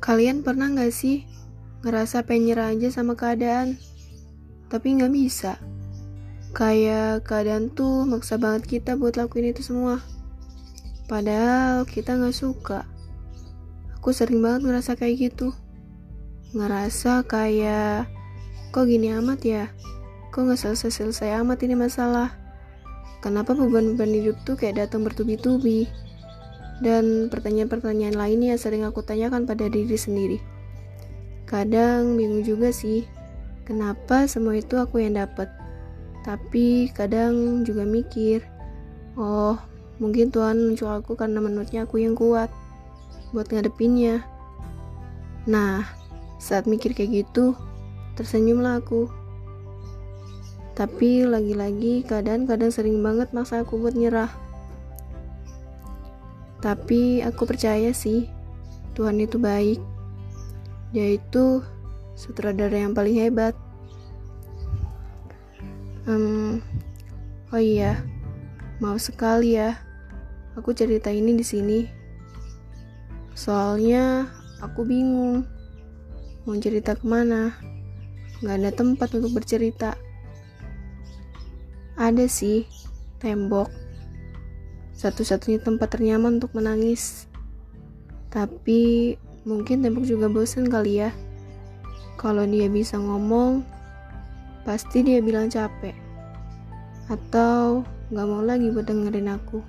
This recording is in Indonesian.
Kalian pernah gak sih ngerasa pengen nyerah aja sama keadaan, tapi nggak bisa? Kayak keadaan tuh maksa banget kita buat lakuin itu semua. Padahal kita nggak suka. Aku sering banget ngerasa kayak gitu. Ngerasa kayak, kok gini amat ya? Kok nggak selesai-selesai amat ini masalah? Kenapa beban-beban hidup tuh kayak datang bertubi-tubi? dan pertanyaan-pertanyaan lainnya sering aku tanyakan pada diri sendiri. Kadang bingung juga sih, kenapa semua itu aku yang dapat. Tapi kadang juga mikir, oh mungkin Tuhan muncul aku karena menurutnya aku yang kuat buat ngadepinnya. Nah, saat mikir kayak gitu, tersenyumlah aku. Tapi lagi-lagi kadang kadang sering banget maksa aku buat nyerah. Tapi aku percaya sih, Tuhan itu baik. Dia itu sutradara yang paling hebat. Um, oh iya, maaf sekali ya, aku cerita ini di sini. Soalnya aku bingung mau cerita ke mana. Gak ada tempat untuk bercerita. Ada sih, tembok satu-satunya tempat ternyaman untuk menangis. Tapi mungkin tembok juga bosan kali ya. Kalau dia bisa ngomong, pasti dia bilang capek. Atau gak mau lagi buat dengerin aku.